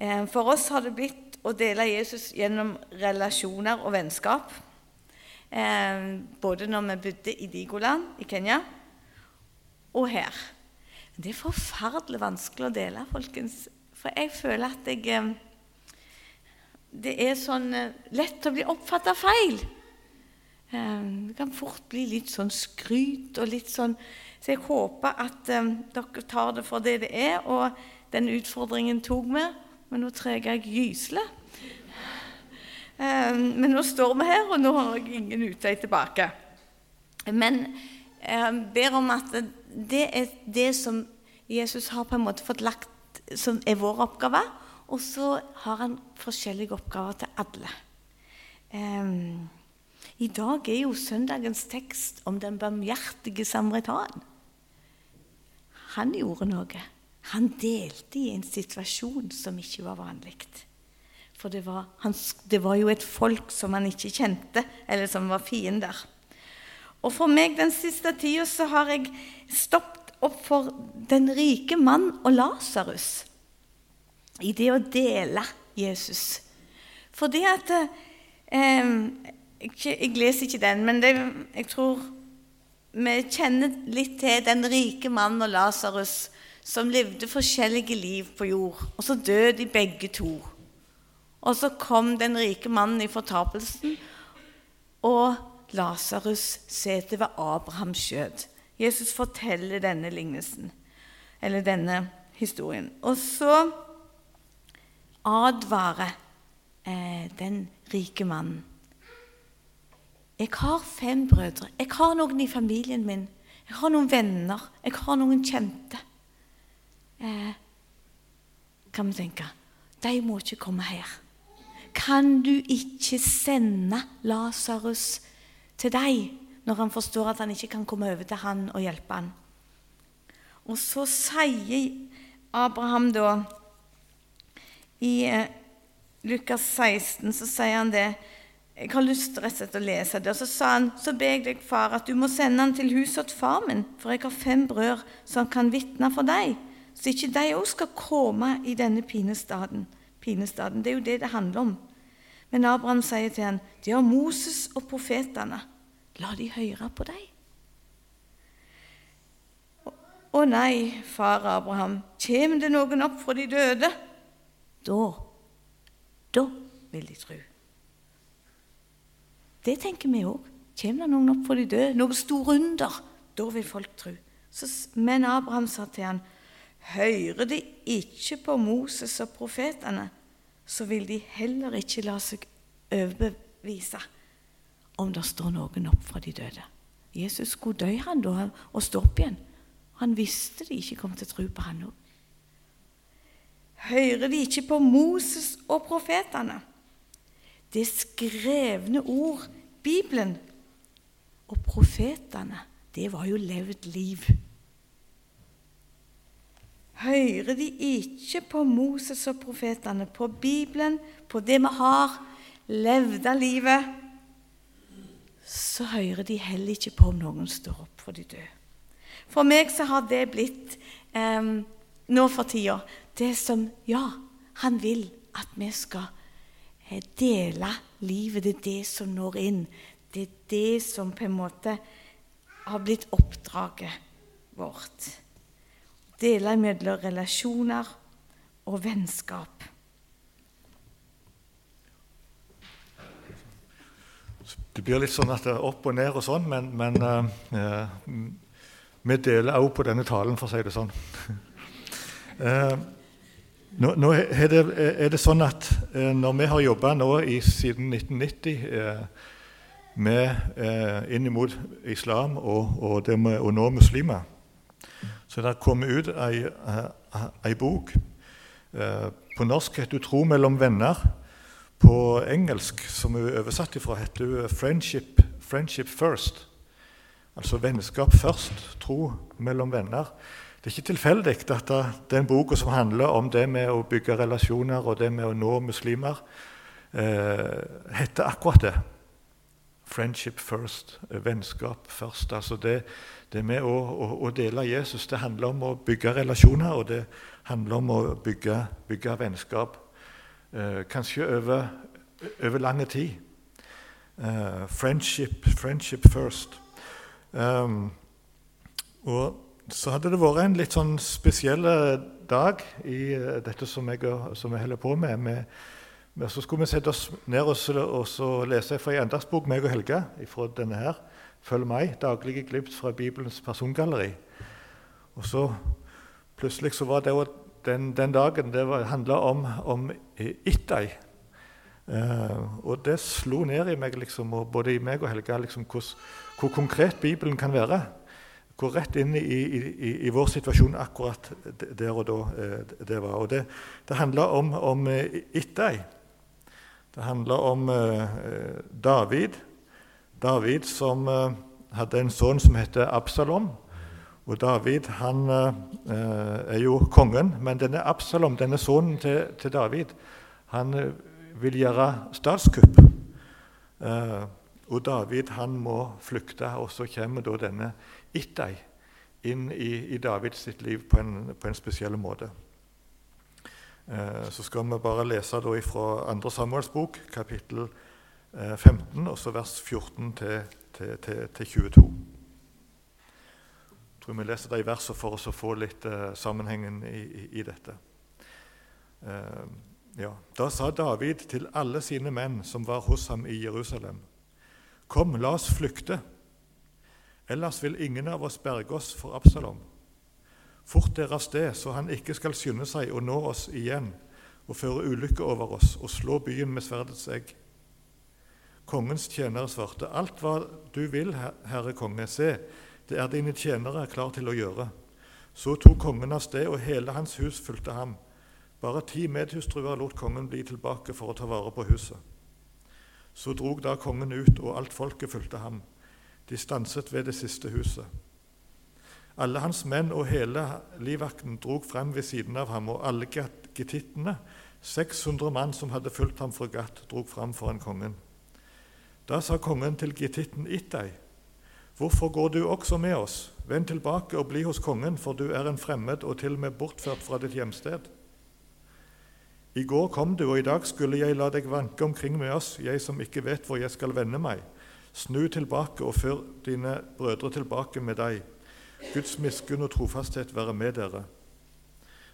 Eh, for oss har det blitt å dele Jesus gjennom relasjoner og vennskap. Eh, både når vi bodde i Digoland i Kenya, og her. Det er forferdelig vanskelig å dele, folkens. For jeg føler at jeg eh, Det er sånn lett å bli oppfatta feil. Det kan fort bli litt sånn skryt og litt sånn Så jeg håper at dere tar det for det det er. Og den utfordringen tok vi, men nå trenger jeg gysle. Eh, men nå står vi her, og nå har jeg ingen utvei tilbake. Men jeg ber om at det er det som Jesus har på en måte fått lagt som er vår oppgave. Og så har han forskjellige oppgaver til alle. Um, I dag er jo søndagens tekst om den barmhjertige samaritan. Han gjorde noe. Han delte i en situasjon som ikke var vanlig. For det var, han, det var, jo et folk som han ikke kjente, eller som var fiender. Og for meg den siste tida så har jeg stoppet opp for den rike mann og Lasarus i det å dele Jesus. For det at eh, jeg, jeg, leser ikke den, men det, jeg tror vi kjenner litt til den rike mannen og Lasarus som levde forskjellige liv på jord, og så døde de begge to. Og så kom den rike mannen i fortapelsen, og Lasarus sitter ved Abrahams skjød. Jesus forteller denne lignelsen, eller denne historien. Og så advarer eh, den rike mannen. Jeg har fem brødre. Jeg har noen i familien min. Jeg har noen venner. Jeg har noen kjente. Eh, kan vi tenke. De må ikke komme her kan du ikke sende Lasarus til deg når han forstår at han ikke kan komme over til han og hjelpe han. Og så sier Abraham da I eh, Lukas 16 så sier han det Jeg har lyst rett og slett å lese det. Og så sa han så ber jeg deg, far, at du må sende han til huset til far min, for jeg har fem brødre som kan vitne for deg, så ikke de òg skal komme i denne pinestaden pinestaden. Det er jo det det handler om. Men Abraham sier til ham, de har Moses og profetene. La de høre på deg. Å nei, far Abraham, kommer det noen opp fra de døde? Da, da vil de tro. Det tenker vi òg. Kjem det noen opp fra de døde, noe storunder, da vil folk tro. men Abraham sa til ham, Hører de ikke på Moses og profetene, så vil de heller ikke la seg overbevise om det står noen opp fra de døde. Jesus skulle dø han da og stå opp igjen. Han visste de ikke kom til å tro på han òg. Hører de ikke på Moses og profetene? Det skrevne ord, Bibelen, og profetene, det var jo levd liv. Hører de ikke på Moses og profetene, på Bibelen, på det vi har levd av livet, så hører de heller ikke på om noen står opp for de døde. For meg så har det blitt eh, nå for tida det som Ja, han vil at vi skal eh, dele livet. Det er det som når inn. Det er det som på en måte har blitt oppdraget vårt dele mellom relasjoner og vennskap. Det blir litt sånn at det er opp og ned og sånn, men, men uh, vi deler også på denne talen, for å si det sånn. uh, nå, nå er, det, er, det, sånn at uh, når vi har jobba nå siden 1990 med, inn mot islam og, og, med og nå muslimer, så det kommet ut ei, ei bok. Eh, på norsk heter 'Tro mellom venner'. På engelsk, som hun er oversatt ifra, heter hun 'Friendship, Friendship First'. Altså vennskap først, tro mellom venner. Det er ikke tilfeldig at den boka som handler om det med å bygge relasjoner og det med å nå muslimer, eh, heter akkurat det. Friendship first, vennskap først. Altså det, det med å, å, å, dele Jesus det handler om å bygge relasjoner, og det handler om å bygge, bygge vennskap eh, kanskje over, over lang tid. Eh, friendship, friendship first. Um, og så hadde det vært en litt sånn spesiell dag i uh, dette som jeg, som jeg, holder på med. med, med så skulle vi sette oss ned og, og lese fra ei andagsbok, meg og Helge, fra denne her. Følg meg, daglige glimt fra Bibelens persongalleri. Og så plutselig så var det den, den dagen det handla om, om Ittai. Eh, og det slo ned i meg, liksom, og både i meg og Helge, liksom, hvor, hvor, konkret Bibelen kan være. Hvor rett inn i, i, i vår situasjon akkurat der og da eh, det var. Og det, det handla om, om uh, Ittai. Det handler om David. David som hadde en sønn som heter Absalom. Og David han er jo kongen, men denne Absalom, denne sønnen til, til David, han vil gjøre statskupp. Eh, og David han må flykte, og så kommer da denne Ittai inn i, i Davids liv på en, på en spesiell måte. Eh, så skal vi bare lese da fra 2. Samuels bok, kapittel eh, 15, og så vers 14 til, til, til, til 22. Jeg tror vi leser de versene for oss å få litt eh, sammenhengen i, i, i dette. Eh, ja, Da sa David til alle sine menn som var hos ham i Jerusalem.: Kom, la oss flykte, ellers vil ingen av oss berge oss for Absalom. Fort dere av sted, så han ikke skal skynde seg å nå oss igjen og føre ulykke over oss og slå byen med sverdets egg. Kongens tjenere svarte, Alt hva du vil, herre konge, se, det er dine tjenere klar til å gjøre. Så tok kongen av sted, og hele hans hus fulgte ham. Bare ti medhustruer lot kongen bli tilbake for å ta vare på huset. Så drog da kongen ut, og alt folket fulgte ham. De stanset ved det siste huset. Alle hans menn og hele livvakten drog frem ved siden av ham, og alle getittene, 600 mann som hadde fulgt ham fra Gat, drog frem foran kongen. Da sa kongen til getitten Ittai, Hvorfor går du også med oss? Vend tilbake og bli hos kongen, for du er en fremmed og til og med bortført fra ditt hjemsted. I går kom du, og i dag skulle jeg la deg vanke omkring med oss, jeg som ikke vet hvor jeg skal vende meg. Snu tilbake og før dine brødre tilbake med deg. Guds miskunn og trofasthet være med dere.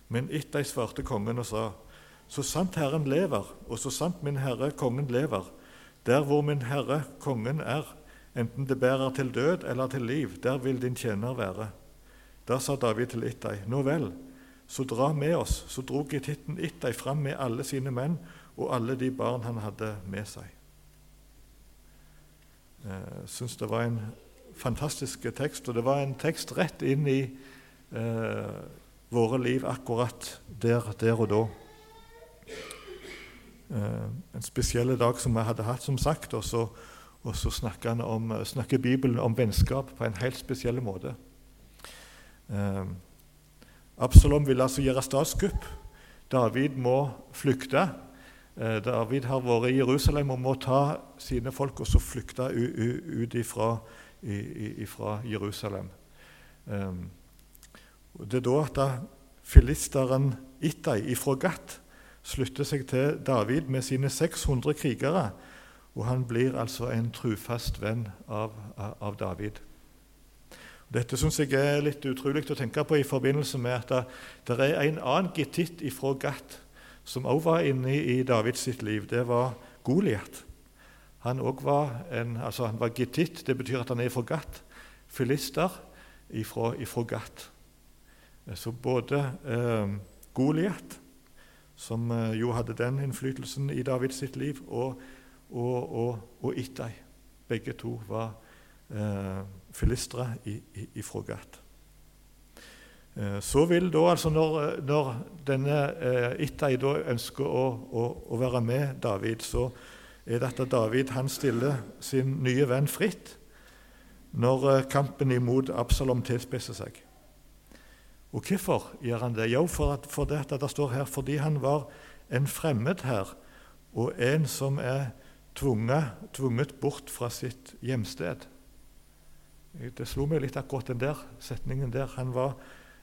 Men Ittai svarte kongen og sa, Så sant Herren lever, og så sant min Herre kongen lever, der hvor min Herre kongen er, enten det bærer til død eller til liv, der vil din tjener være. Da sa David til Ittai, Nå vel, så dra med oss. Så dro Gittitten Ittai fram med alle sine menn og alle de barn han hadde med seg. Jeg eh, syns det var en fantastisk tekst, og det var en tekst rett inn i eh, våre liv akkurat der, der og da. Eh, en spesiell dag som vi hadde hatt, som sagt, og så, og så snakker, om, snakker, Bibelen om vennskap på en helt spesiell måte. Eh, Absalom vil altså gjøre statskupp. David må flykte. Eh, David har vært i Jerusalem og må ta sine folk og så flykte ut ifra, ifra Jerusalem. Ehm, det er da at filisteren Ittai ifra Gat slutter seg til David med sine 600 krigere. Og han blir altså en trufast venn av, av David. Dette syns jeg er litt utrolig å tenke på i forbindelse med at det, er en annen getitt ifra Gat som også var inne i Davids sitt liv. Det var Goliat. Han var en, altså han var getitt, det betyr at han er fra. Filister ifra, ifra Gat. Så både eh, Goliat, som eh, jo hadde den innflytelsen i Davids sitt liv, og, og, og, og Ittai, begge to var eh, filistere ifra Gat. Eh, så vil da, altså når, når denne eh, Ittai da ønsker å, å, å, være med David, så er det at David han stiller sin nye venn fritt når eh, kampen imot Absalom tilspisser seg. Og hvorfor gjør han det? Jo, for, at, for det, at det står her fordi han var en fremmed her, og en som er tvunget, tvunget bort fra sitt hjemsted. Det slo meg litt akkurat den der setningen der. Han var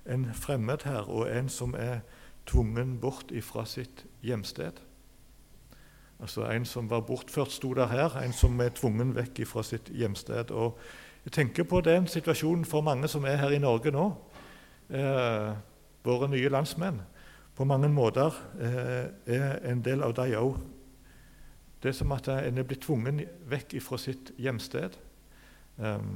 en fremmed her og en som er tvungen bort fra sitt hjemsted. Altså En som var bortført, sto der her. En som er tvungen vekk fra sitt hjemsted. Og jeg tenker på den situasjonen for mange som er her i Norge nå. Eh, våre nye landsmenn. På mange måter eh, er en del av dem òg Det er som at en er blitt tvungen vekk fra sitt hjemsted. Eh,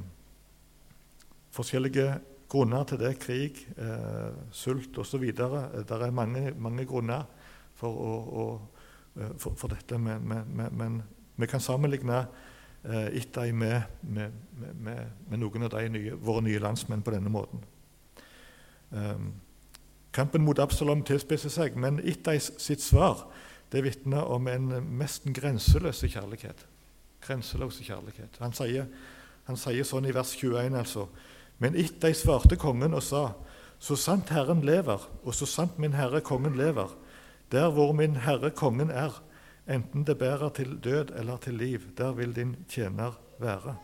forskjellige grunner til det. Krig, eh, sult osv. Det er mange, mange grunner for, å, å, eh, for, for dette. Men, men, men, vi kan sammenligne eh, Ittai med, med, med, med, noen av nye, våre nye landsmenn på denne måten. Um, kampen mot Absalom tilspisser seg, men Ittai sitt svar det vitner om en nesten grenseløs kjærlighet. Grenseløs kjærlighet. Han sier, han sier sånn i vers 21, altså men Ittai svarte kongen og sa:" Så sant Herren lever, og så sant min Herre kongen lever, der hvor min Herre kongen er, enten det bærer til død eller til liv, der vil din tjener være.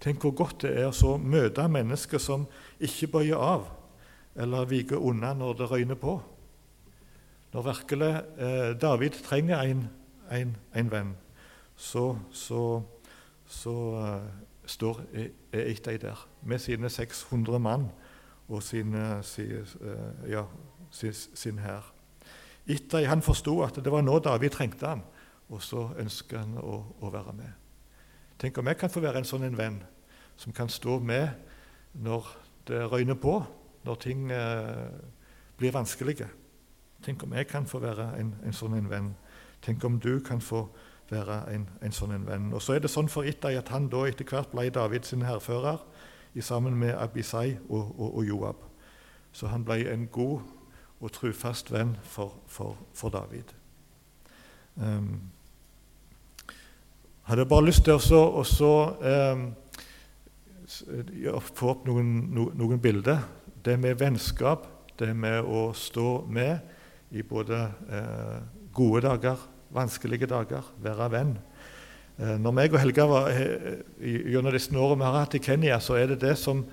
Tenk hvor godt det er å møte mennesker som ikke bøyer av eller viker unna når det røyner på. Når virkelig eh, David trenger en, en, en venn, så, så, så eh, står Eitai der med sine 600 mann og sine, sine eh, ja, sin, hær. Ittai han forsto at det var nå David trengte han, og så ønsker han å, å, være med. Tenk om jeg kan få være en sånn en venn som kan stå med når det røyner på, når ting eh, blir vanskelige. Tenk om jeg kan få være en, en sånn en venn. Tenk om du kan få være en, en sånn en venn. Og Så er det sånn for Ittai at han da etter hvert ble David sin hærfører sammen med Abisai og, og, og, Joab. Så han ble en god og trufast venn for, for, for David. Um, hadde bare lyst til å um, få opp noen, no, noen bilder. Det med vennskap, det med å stå med i både eh, gode dager vanskelige dager, være venn. Eh, når meg og Helga var, eh, gjennom disse årene vi har hatt i Kenya, så er det det som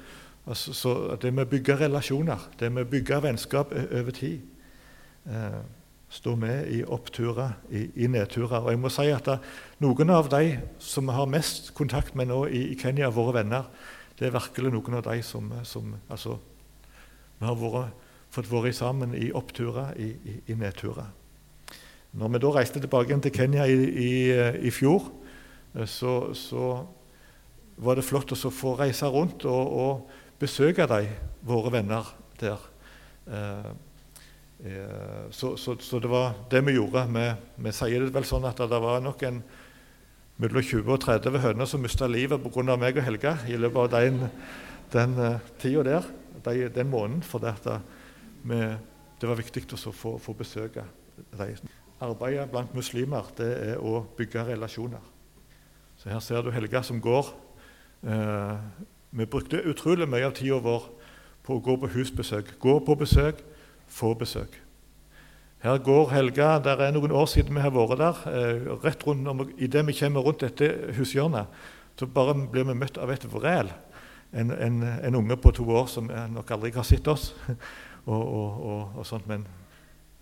altså, det med å bygge relasjoner, det med å bygge vennskap over tid. Eh, stå med i oppturer, i, i, nedturer. Og jeg må si at da, Noen av de som vi har mest kontakt med nå i, i Kenya, våre venner, det er virkelig noen av de som, som altså, vi har vært, fått være sammen i oppturer, i, i, nedturer. Når vi da reiste tilbake til Kenya i fjor, eh, så, så, var det flott å få reise rundt og, og besøke de, våre venner der. Eh, eh, så, så, så, det var det vi gjorde. Vi, vi, sier det vel sånn at det var nok en mellom 20 og 30 høner som mista livet pga. meg og Helga i løpet av den, den uh, tida der, de, den måneden. For det, vi, det var viktig å få, få besøke dem arbeidet blant muslimer det er å bygge relasjoner. Så Her ser du Helga som går. Eh, vi brukte utrolig mye av tida vår på å gå på husbesøk. Gå på besøk, få besøk. Her går Helga, Det er noen år siden vi har vært der. Eh, rett rundt, Idet vi kommer rundt dette hushjørnet, så bare blir vi møtt av et vrel. En, en, en, unge på to år som nok aldri har sett oss. og, og, og, og sånt, Men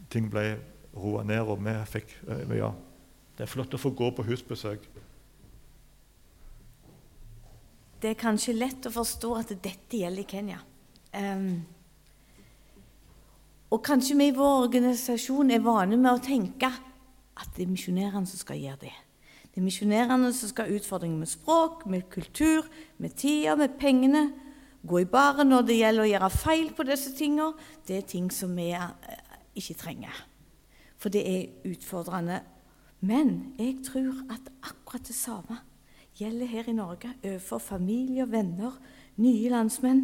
ting ble roa ned, og vi fikk eh, Ja, det er flott å få gå på husbesøk. Det er kanskje lett å forstå at dette gjelder i Kenya. Um, og kanskje vi i vår organisasjon er vane med å tenke at det er misjonærene som skal gjøre det. Det er misjonærene som skal ha utfordringer med språk, med kultur, med tida, med pengene. Gå i baren når det gjelder å gjøre feil på disse tingene. Det er ting som vi eh, ikke trenger for det er utfordrende. Men jeg tror at akkurat det samme gjelder her i Norge overfor familie venner, nye landsmenn.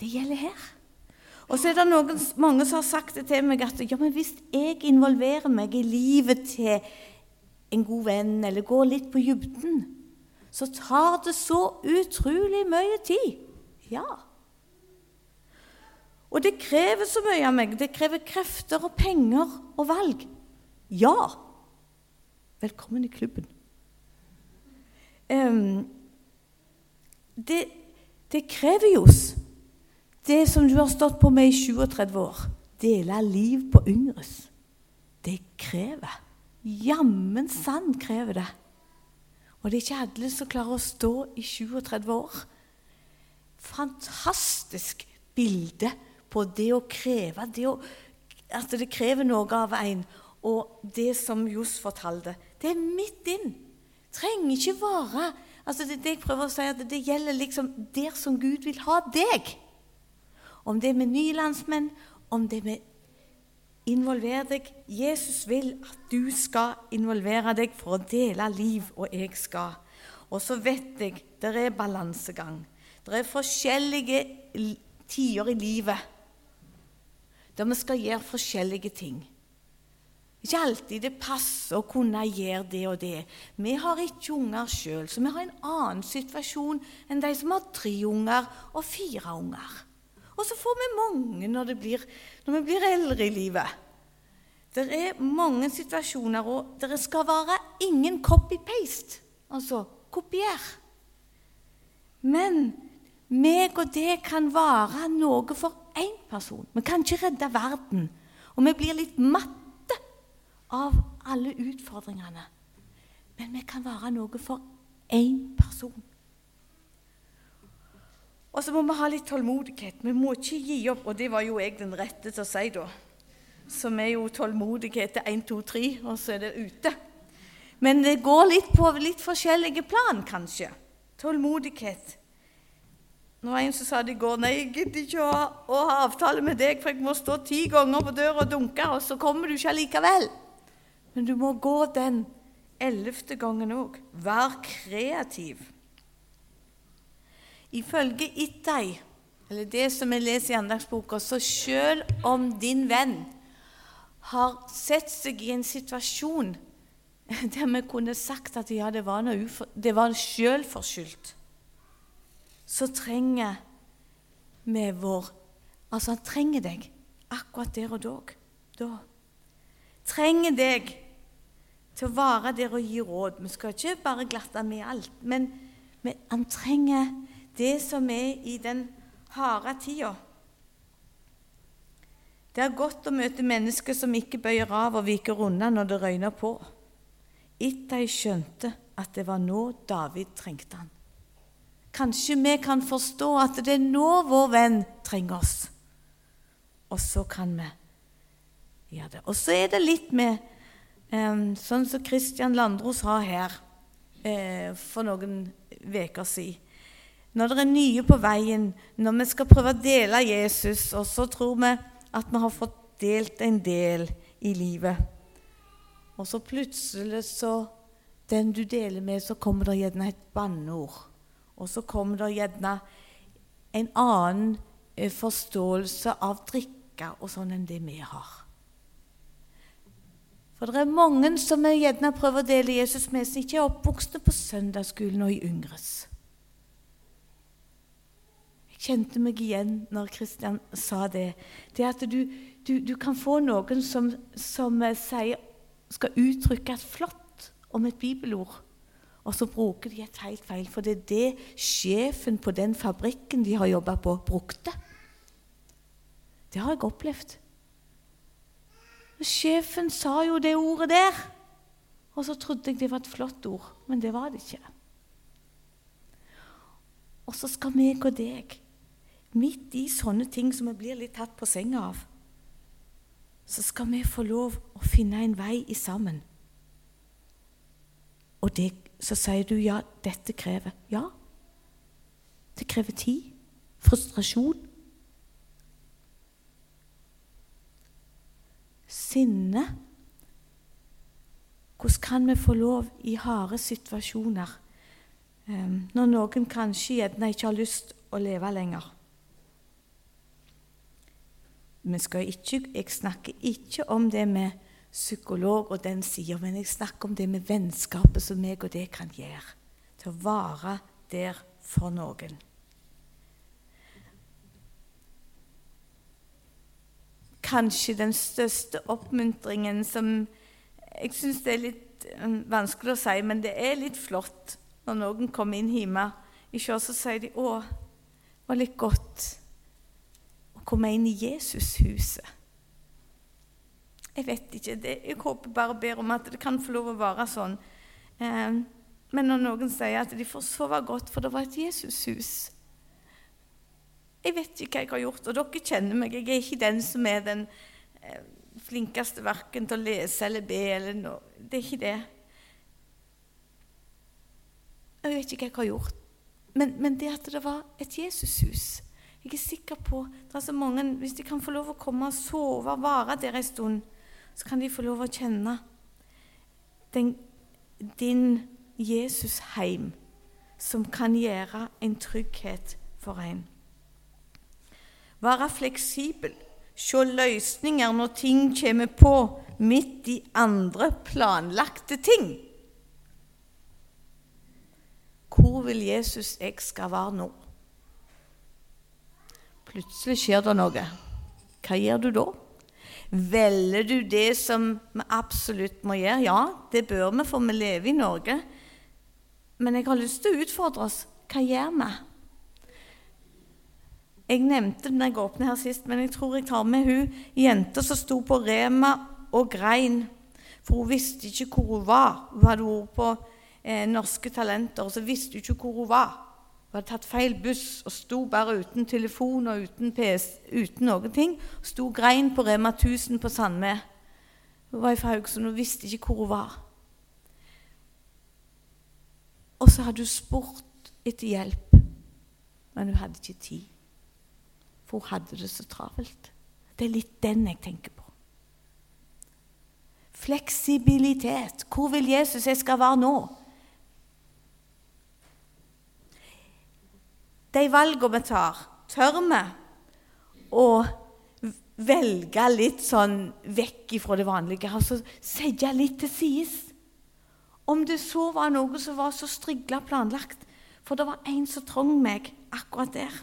Det gjelder her. Og så er det noen, mange som har sagt det til meg at ja, men hvis jeg involverer meg i livet til en god venn, eller går litt på dybden, så tar det så utrolig mye tid. Ja. Og det krever så mye av meg. Det krever krefter og penger og valg. Ja! Velkommen i klubben. Det, det krever jo det som du har stått på med i 37 år. Dele liv på yngres. det krever. Jammen sann krever det. Og det er ikke alle som klarer å stå i 37 år. Fantastisk bilde på det å kreve. Det å, at det krever noe av en. Og det som Johs fortalte, det er midt inn. Trenger ikke være altså det, det jeg prøver å si, at det gjelder liksom der som Gud vil ha deg. Om det er med nye landsmenn, om det er med Involver deg. Jesus vil at du skal involvere deg for å dele liv, og jeg skal. Og så vet jeg det er balansegang. Det er forskjellige tider i livet der vi skal gjøre forskjellige ting. Ikke alltid det passer å kunne gjøre det og det. Vi har ikke unger sjøl, så vi har en annen situasjon enn de som har tre unger og fire unger. Og så får vi mange når, blir, når vi blir eldre i livet. Det er mange situasjoner, og det skal være ingen copy-paste, altså kopier. Men meg og det kan være noe for én person. Vi kan ikke redde verden. Og vi blir litt matte av alle utfordringene. Men vi kan være noe for én person. Og så må vi ha litt tålmodighet. Vi må ikke gi opp. Og det var jo jeg den rette til å si da. Som er jo tålmodighet til 1, 2, 3, og så er det ute. Men det går litt på litt forskjellige plan, kanskje. Tålmodighet. Det var en som sa det i går nei, jeg gidder ikke å, ha avtale med deg, for jeg må stå ti ganger på døra og dunke, og så kommer du ikke allikevel. Men du må gå den ellevte gangen òg. Vær kreativ. Ifølge Ittai, eller det som jeg leser i andagsboka, så selv om din venn har sett seg i en situasjon der vi kunne sagt at ja, det var, noe var selvforskyldt så trenger vi vår Altså, han trenger deg akkurat der og da. da. Trenger deg til å være der og gi råd. Vi skal ikke bare glatte med alt, men, han trenger det som er i den harde tida. Det er godt å møte mennesker som ikke bøyer av og viker unna når det røyner på. Etter jeg skjønte at det var nå David trengte han. Kanskje vi kan forstå at det er nå vår venn trenger oss. Og så kan vi gjøre det. Og så er det litt med sånn som Christian Landros har her eh, for noen uker siden. Når det er nye på veien, når vi skal prøve å dele Jesus, og så tror vi at vi har fått delt en del i livet. Og så plutselig så Den du deler med, så kommer det gjerne et banneord. Og så kommer det gjerne en annen eh, forståelse av drikke og sånn enn det vi har. For det er mange som vi gjerne prøver å dele Jesus med, som ikke er oppvokste på søndagsskolen og i Yngres. Jeg kjente meg igjen når Kristian sa det. Det at du, du, du kan få noen som, som sier, skal uttrykke et flott om et bibelord og så bruker de et helt feil, for det er det sjefen på den fabrikken de har jobba på, brukte. Det har jeg opplevd. Sjefen sa jo det ordet der, og så trodde jeg det var et flott ord, men det var det ikke. Og så skal meg og deg, midt i sånne ting som vi blir litt tatt på senga av, så skal vi få lov å finne en vei i sammen. Og det så sier du ja, dette krever Ja, det krever tid. Frustrasjon. Sinne. Hvordan kan vi få lov i harde situasjoner, um, når noen kanskje gjerne ikke har lyst å leve lenger? Ikke, jeg snakker ikke om det med psykolog og den sida, men jeg snakker om det med vennskapet som meg og det kan gjøre. Til å være der for noen. Kanskje den største oppmuntringen som Jeg syns det er litt um, vanskelig å si, men det er litt flott når noen kommer inn hjemme i også så sier de 'Å, det var litt godt å komme inn i Jesushuset'. Jeg vet ikke. Det, jeg håper bare og ber om at det kan få lov å være sånn. Eh, men når noen sier at de får sove godt, for det var et Jesushus Jeg vet ikke hva jeg har gjort, og dere kjenner meg. Jeg er ikke den som er den eh, flinkeste verken til å lese eller be eller noe. Det er ikke det. Jeg vet ikke hva jeg har gjort. Men, men det at det var et Jesushus Jeg er sikker på det er så mange, Hvis de kan få lov å komme og sove og være der en stund, så kan de få lov å kjenne den, din Jesusheim, som kan gjøre en trygghet for en. Være fleksibel, se løsninger når ting kommer på midt i andre planlagte ting. Hvor vil Jesus jeg skal være nå? Plutselig skjer det noe. Hva gjør du da? Velger du det som vi absolutt må gjøre? Ja, det bør vi, for vi lever i Norge. Men jeg har lyst til å utfordre oss. Hva gjør vi? Jeg nevnte den jeg åpnet her sist, men jeg tror jeg tar med hun jenta som sto på Rema og grein. For hun visste ikke hvor hun var. Hun hadde vært på eh, Norske Talenter, og så visste hun ikke hvor hun var. Hun hadde tatt feil buss og sto bare uten telefon og uten, PS, uten noen ting. Sto grein på Rema 1000 på Sandme. Hun var fra Haugesund og visste ikke hvor hun var. Og så hadde hun spurt etter hjelp, men hun hadde ikke tid. For hun hadde det så travelt. Det er litt den jeg tenker på. Fleksibilitet. Hvor vil Jesus jeg skal være nå? De valgene vi tar, tør vi å velge litt sånn vekk ifra det vanlige? Altså sette litt til sides? Om det så var noe som var så strigla planlagt. For det var en som trong meg akkurat der.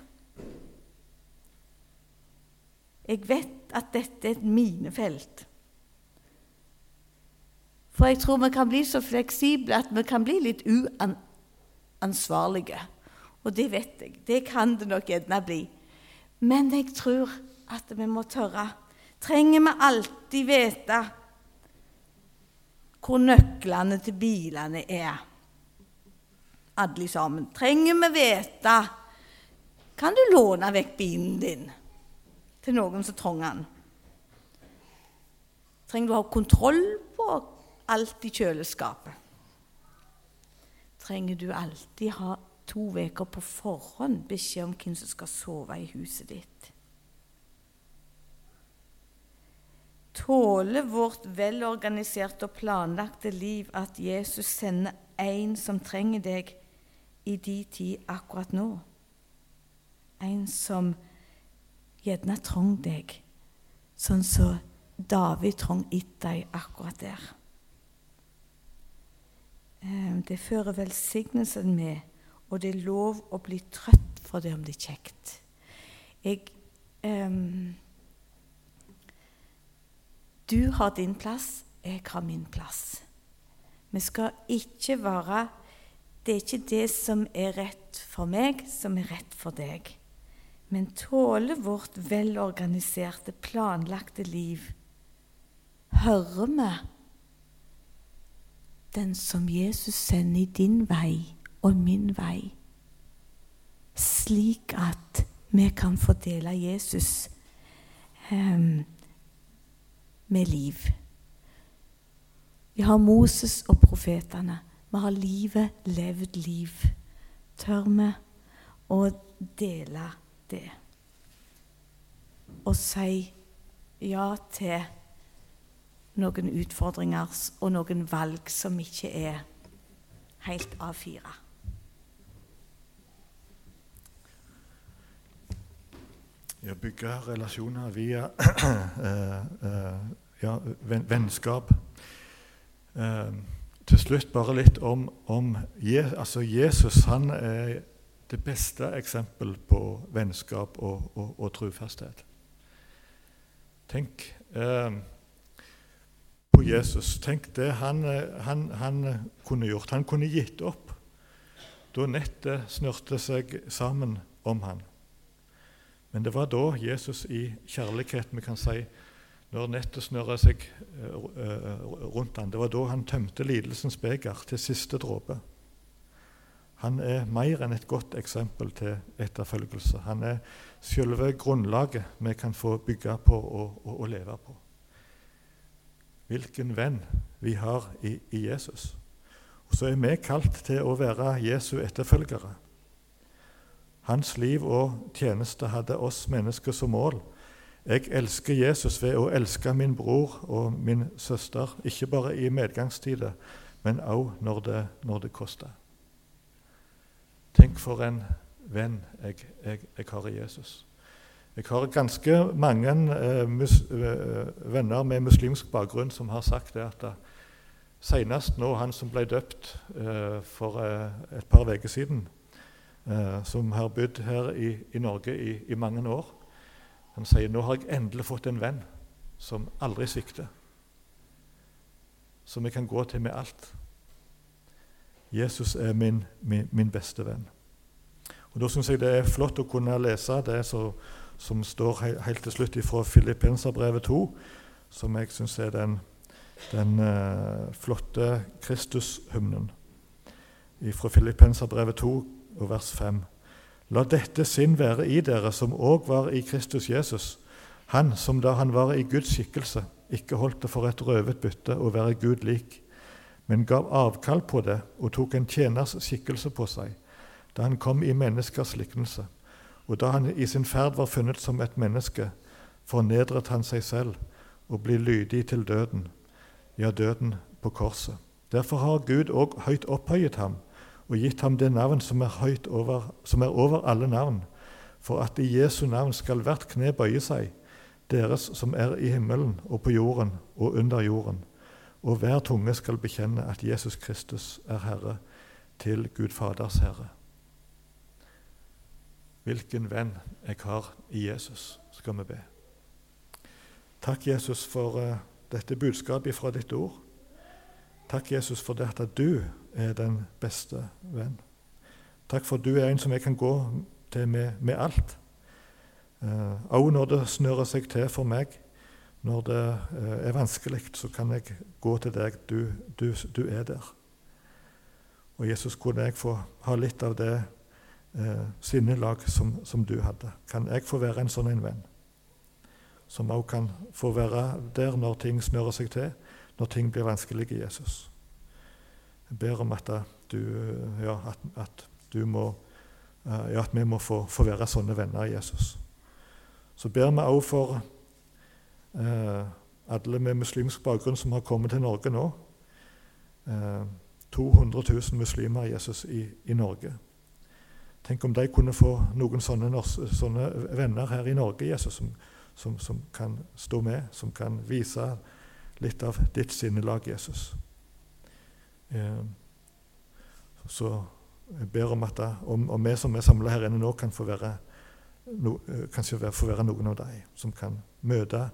Jeg vet at dette er et minefelt. For jeg tror vi kan bli så fleksible at vi kan bli litt uansvarlige. Og det vet jeg. Det kan det nok gjerne bli. Men jeg tror at vi må tørre. Trenger vi alltid vite hvor nøklene til bilene er. Alle sammen. Trenger vi vite Kan du låne vekk bilen din til noen som trenger den? Trenger du å ha kontroll på alt i kjøleskapet? Trenger du alltid ha to uker på forhånd beskjed om hvem som skal sove i huset ditt? Tåler vårt velorganiserte og planlagte liv at Jesus sender en som trenger deg i din tid akkurat nå? En som gjerne trong deg, sånn som David trong etter deg akkurat der. Eh, det fører velsignelsen med, og det er lov å bli trøtt for det om det er kjekt. Jeg um, du har din plass, jeg har min plass. Vi skal ikke være Det er ikke det som er rett for meg, som er rett for deg. Men tåler vårt velorganiserte, planlagte liv Hører vi den som Jesus sender i din vei og min vei, slik at vi kan få dele Jesus um, med liv. Vi har Moses og profetene. Vi har livet, levd liv. Tør vi å dele det? Og si ja til noen utfordringer og noen valg som ikke er helt A4. Ja, bygge relasjoner via eh, eh, ja, vennskap. Eh, til slutt bare litt om, om Je altså Jesus. Han er det beste eksempel på vennskap og, og, og trufasthet. Tenk eh, på Jesus. Tenk det han, han, han, kunne gjort. Han kunne gitt opp da nettet snørte seg sammen om han. Men det var da Jesus i kjærlighet vi kan si når nettet snørra seg rundt han. Det var da han tømte lidelsens beger til siste dråpe. Han er mer enn et godt eksempel til etterfølgelse. Han er selve grunnlaget vi kan få bygge på og, og, og leve på. Hvilken venn vi har i, i Jesus. Og Så er vi kalt til å være Jesu etterfølgere. Hans liv og tjeneste hadde oss mennesker som mål. Jeg elsker Jesus ved å elske min bror og min søster, ikke bare i medgangstider, men også når når det koster. Tenk for en venn jeg, jeg, jeg har i Jesus. Jeg har ganske mange eh, mus, eh, venner med muslimsk bakgrunn som har sagt det at eh, senest nå han som ble døpt eh, for eh, et par uker siden, eh, som har bodd her i, i Norge i, i, mange år, han sier nå har jeg endelig fått en venn som aldri svikter, som jeg kan gå til med alt. Jesus er min, min, min beste venn. Og Da syns jeg det er flott å kunne lese det så, som står helt til slutt fra Filippenserbrevet 2, som jeg syns er den, den uh, flotte Kristushymnen fra Filippenserbrevet 2 og vers 5. La dette sinn være i dere, som òg var i Kristus Jesus, han som da han var i Guds skikkelse, ikke holdt det for et røvet bytte å være Gud lik, men gav avkall på det og tok en tjeners skikkelse på seg, da han kom i menneskers liknelse. Og da han i sin ferd var funnet som et menneske, fornedret han seg selv og ble lydig til døden, ja, døden på korset. Derfor har Gud òg høyt opphøyet ham og gitt ham det navn som er, høyt over, som er over alle navn, for at i Jesu navn skal hvert kne bøye seg, deres som er i himmelen og på jorden og under jorden, og hver tunge skal bekjenne at Jesus Kristus er Herre, til Gud Faders Herre. Hvilken venn jeg har i Jesus, skal vi be. Takk, Jesus, for uh, dette budskapet fra ditt ord. Takk, Jesus, for det at du er den beste venn. Takk for du er en som jeg kan gå til med, med alt. Òg uh, når det snører seg til for meg, når det uh, er vanskelig, så kan jeg gå til deg. Du, du, du er der. Og Jesus, kunne jeg få ha litt av det eh, sinnelag som, som, du hadde. Kan jeg få være en sånn en venn? Som også kan få være der når ting snører seg til, når ting blir vanskelige, Jesus. Jeg ber om at, du, ja, at, at du må, ja, at vi må få, få, være sånne venner, Jesus. Så ber vi også for eh, alle med muslimsk bakgrunn som har kommet til Norge nå. Eh, 200 000 muslimer Jesus i, i Norge. Tenk om de kunne få noen sånne, sånne venner her i Norge Jesus, som, som, som, kan stå med, som kan vise litt av ditt sinnelag, Jesus. Eh, så jeg ber om at da, om, om, vi som er samla her inne nå, kan få være, no, eh, kanskje få være noen av dem som kan møte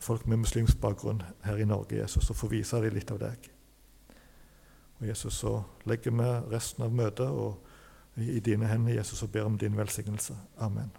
folk med muslimsk bakgrunn her i Norge, Jesus, og få vise dem litt av deg. Og Jesus, så legger vi resten av møtet og i dine hender, Jesus, og ber om din velsignelse. Amen.